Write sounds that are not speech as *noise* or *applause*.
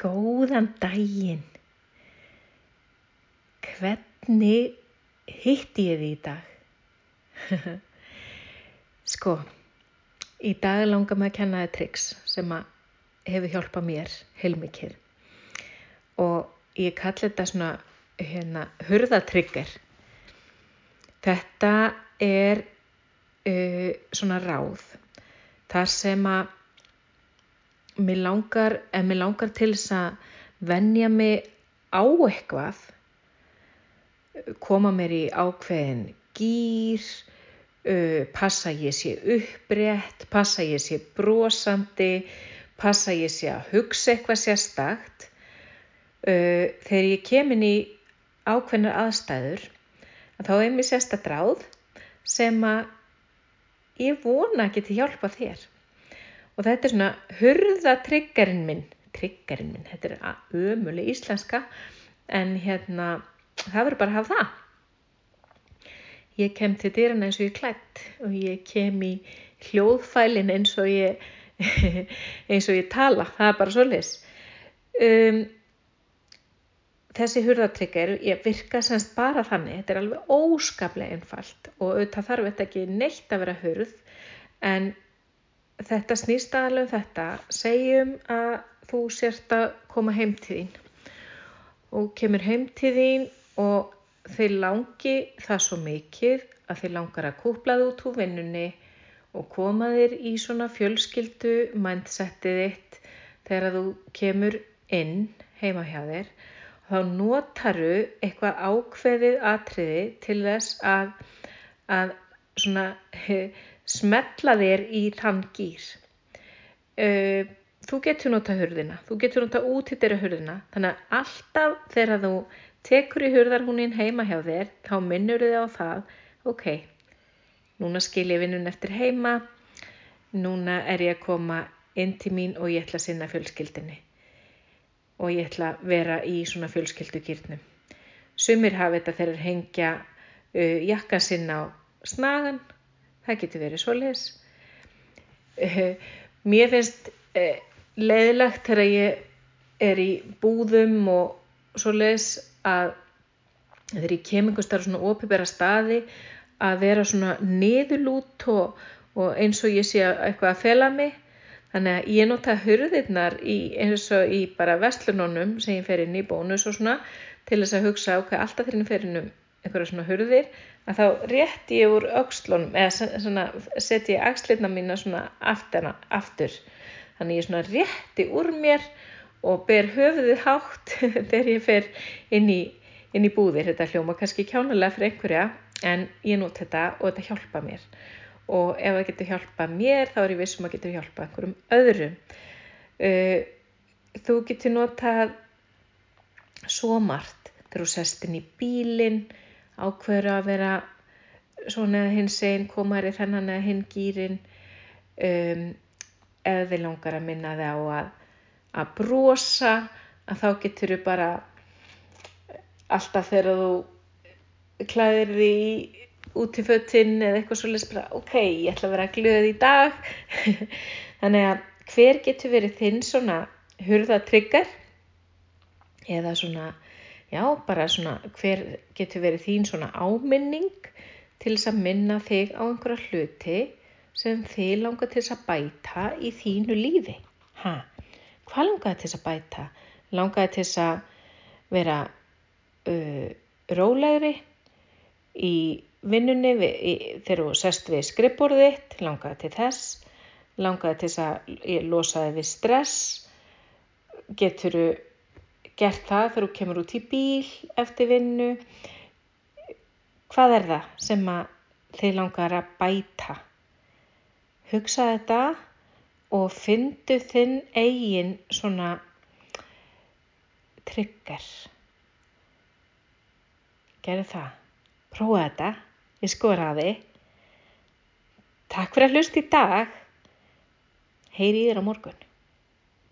Góðan daginn. Hvernig hitti ég því í dag? *laughs* sko, í dag langar maður að kenna þið triks sem hefur hjálpað mér heilmikið og ég kalli þetta svona hérna, hurðatrygger. Þetta er uh, svona ráð þar sem að mér langar, ef mér langar til þess að vennja mig á eitthvað, koma mér í ákveðin gýr, uh, passa ég sé upprétt, passa ég sé brosandi, passa ég sé að hugsa eitthvað sérstakt, uh, þegar ég kemin í ákveðnar aðstæður, að þá er mér sérstakt ráð sem að ég vona ekki til hjálpa þér og þetta er svona hurðatryggarinn minn. Tryggarinn minn, þetta er ömuleg íslenska en hérna það verður bara að hafa það. Ég kem til dýran eins og ég klætt og ég kem í hljóðfælin eins og ég *laughs* eins og ég tala. Það er bara svo lis um, þessi hurðatryggar ég virka semst bara þannig. Þetta er alveg óskaplega einfalt og auðvitað þarf þetta ekki neitt að vera hurð en þetta snýst aðalega um þetta. Segjum að þú sért að koma heim til þín. Og kemur heim til þín og þeir langi það svo mikið að þeir langar að kúplaði út úr vinnunni og koma þér í svona fjölskyldu mindsetið þitt þegar þú kemur inn heima hjá þér. Og þá notaru eitthvað ákveðið atriði til þess að, að svona smetla þér í þann gýr. Uh, þú getur nota hurðina, þú getur nota útittera hurðina, þannig að alltaf þegar þú tekur í hurðarhúnin heima hjá þér, þá minnur þið á það, ok, núna skil ég vinnun eftir heima, núna er ég að koma inn til mín og ég ætla að sinna fjölskyldinni og ég ætla að vera í svona fjölskyldugýrnum. Sumir hafa þetta þegar hengja uh, jakka sinna á snagan, það getur verið svo les eh, mér finnst eh, leiðilegt þegar ég er í búðum og svo les að þegar ég kem einhver starf svona ópibera staði að vera svona niðurlút og, og eins og ég sé eitthvað að fela mig. Þannig að ég nota hurðirnar í, eins og í bara vestlunónum sem ég fer inn í bónus og svona til þess að hugsa ok, alltaf þegar ég fer inn um einhverja svona hurðir að þá rétti ég úr aukslunum eða setji ég axlirna mína svona aftana, aftur. Þannig ég svona rétti úr mér og ber höfuðið hátt *laughs* þegar ég fer inn í, inn í búðir. Þetta hljóma kannski kjánulega fyrir einhverja en ég nót þetta og þetta hjálpa mér. Og ef það getur hjálpa mér þá er ég vissum að getur hjálpa einhverjum öðrum. Uh, þú getur notað svo margt þegar þú sest inn í bílinn ákveður að vera svona eða hins einn komaður í þennan eða hinn gýrin um, eða þið langar að minna þið á að, að brosa að þá getur þau bara alltaf þegar þú klæðir því út í föttinn eða eitthvað svolítið bara ok, ég ætla að vera glöð í dag. *laughs* Þannig að hver getur verið þinn svona hurðatryggar eða svona já, bara svona hver getur verið þín svona áminning til þess að minna þig á einhverja hluti sem þið langar til þess að bæta í þínu lífi. Ha, hvað langar þið til þess að bæta? Langar þið til þess að vera uh, rólegri í vinnunni við, í, þegar þú sest við skrifborðitt, langar þið til þess, langar þið til þess að losa þið við stress, getur þú gert það þegar þú kemur út í bíl eftir vinnu. Hvað er það sem þið langar að bæta? Hugsa þetta og fyndu þinn eigin svona tryggar gerðu það. Prófa þetta, ég skoraði takk fyrir að hlusta í dag. Heyri í þér á morgun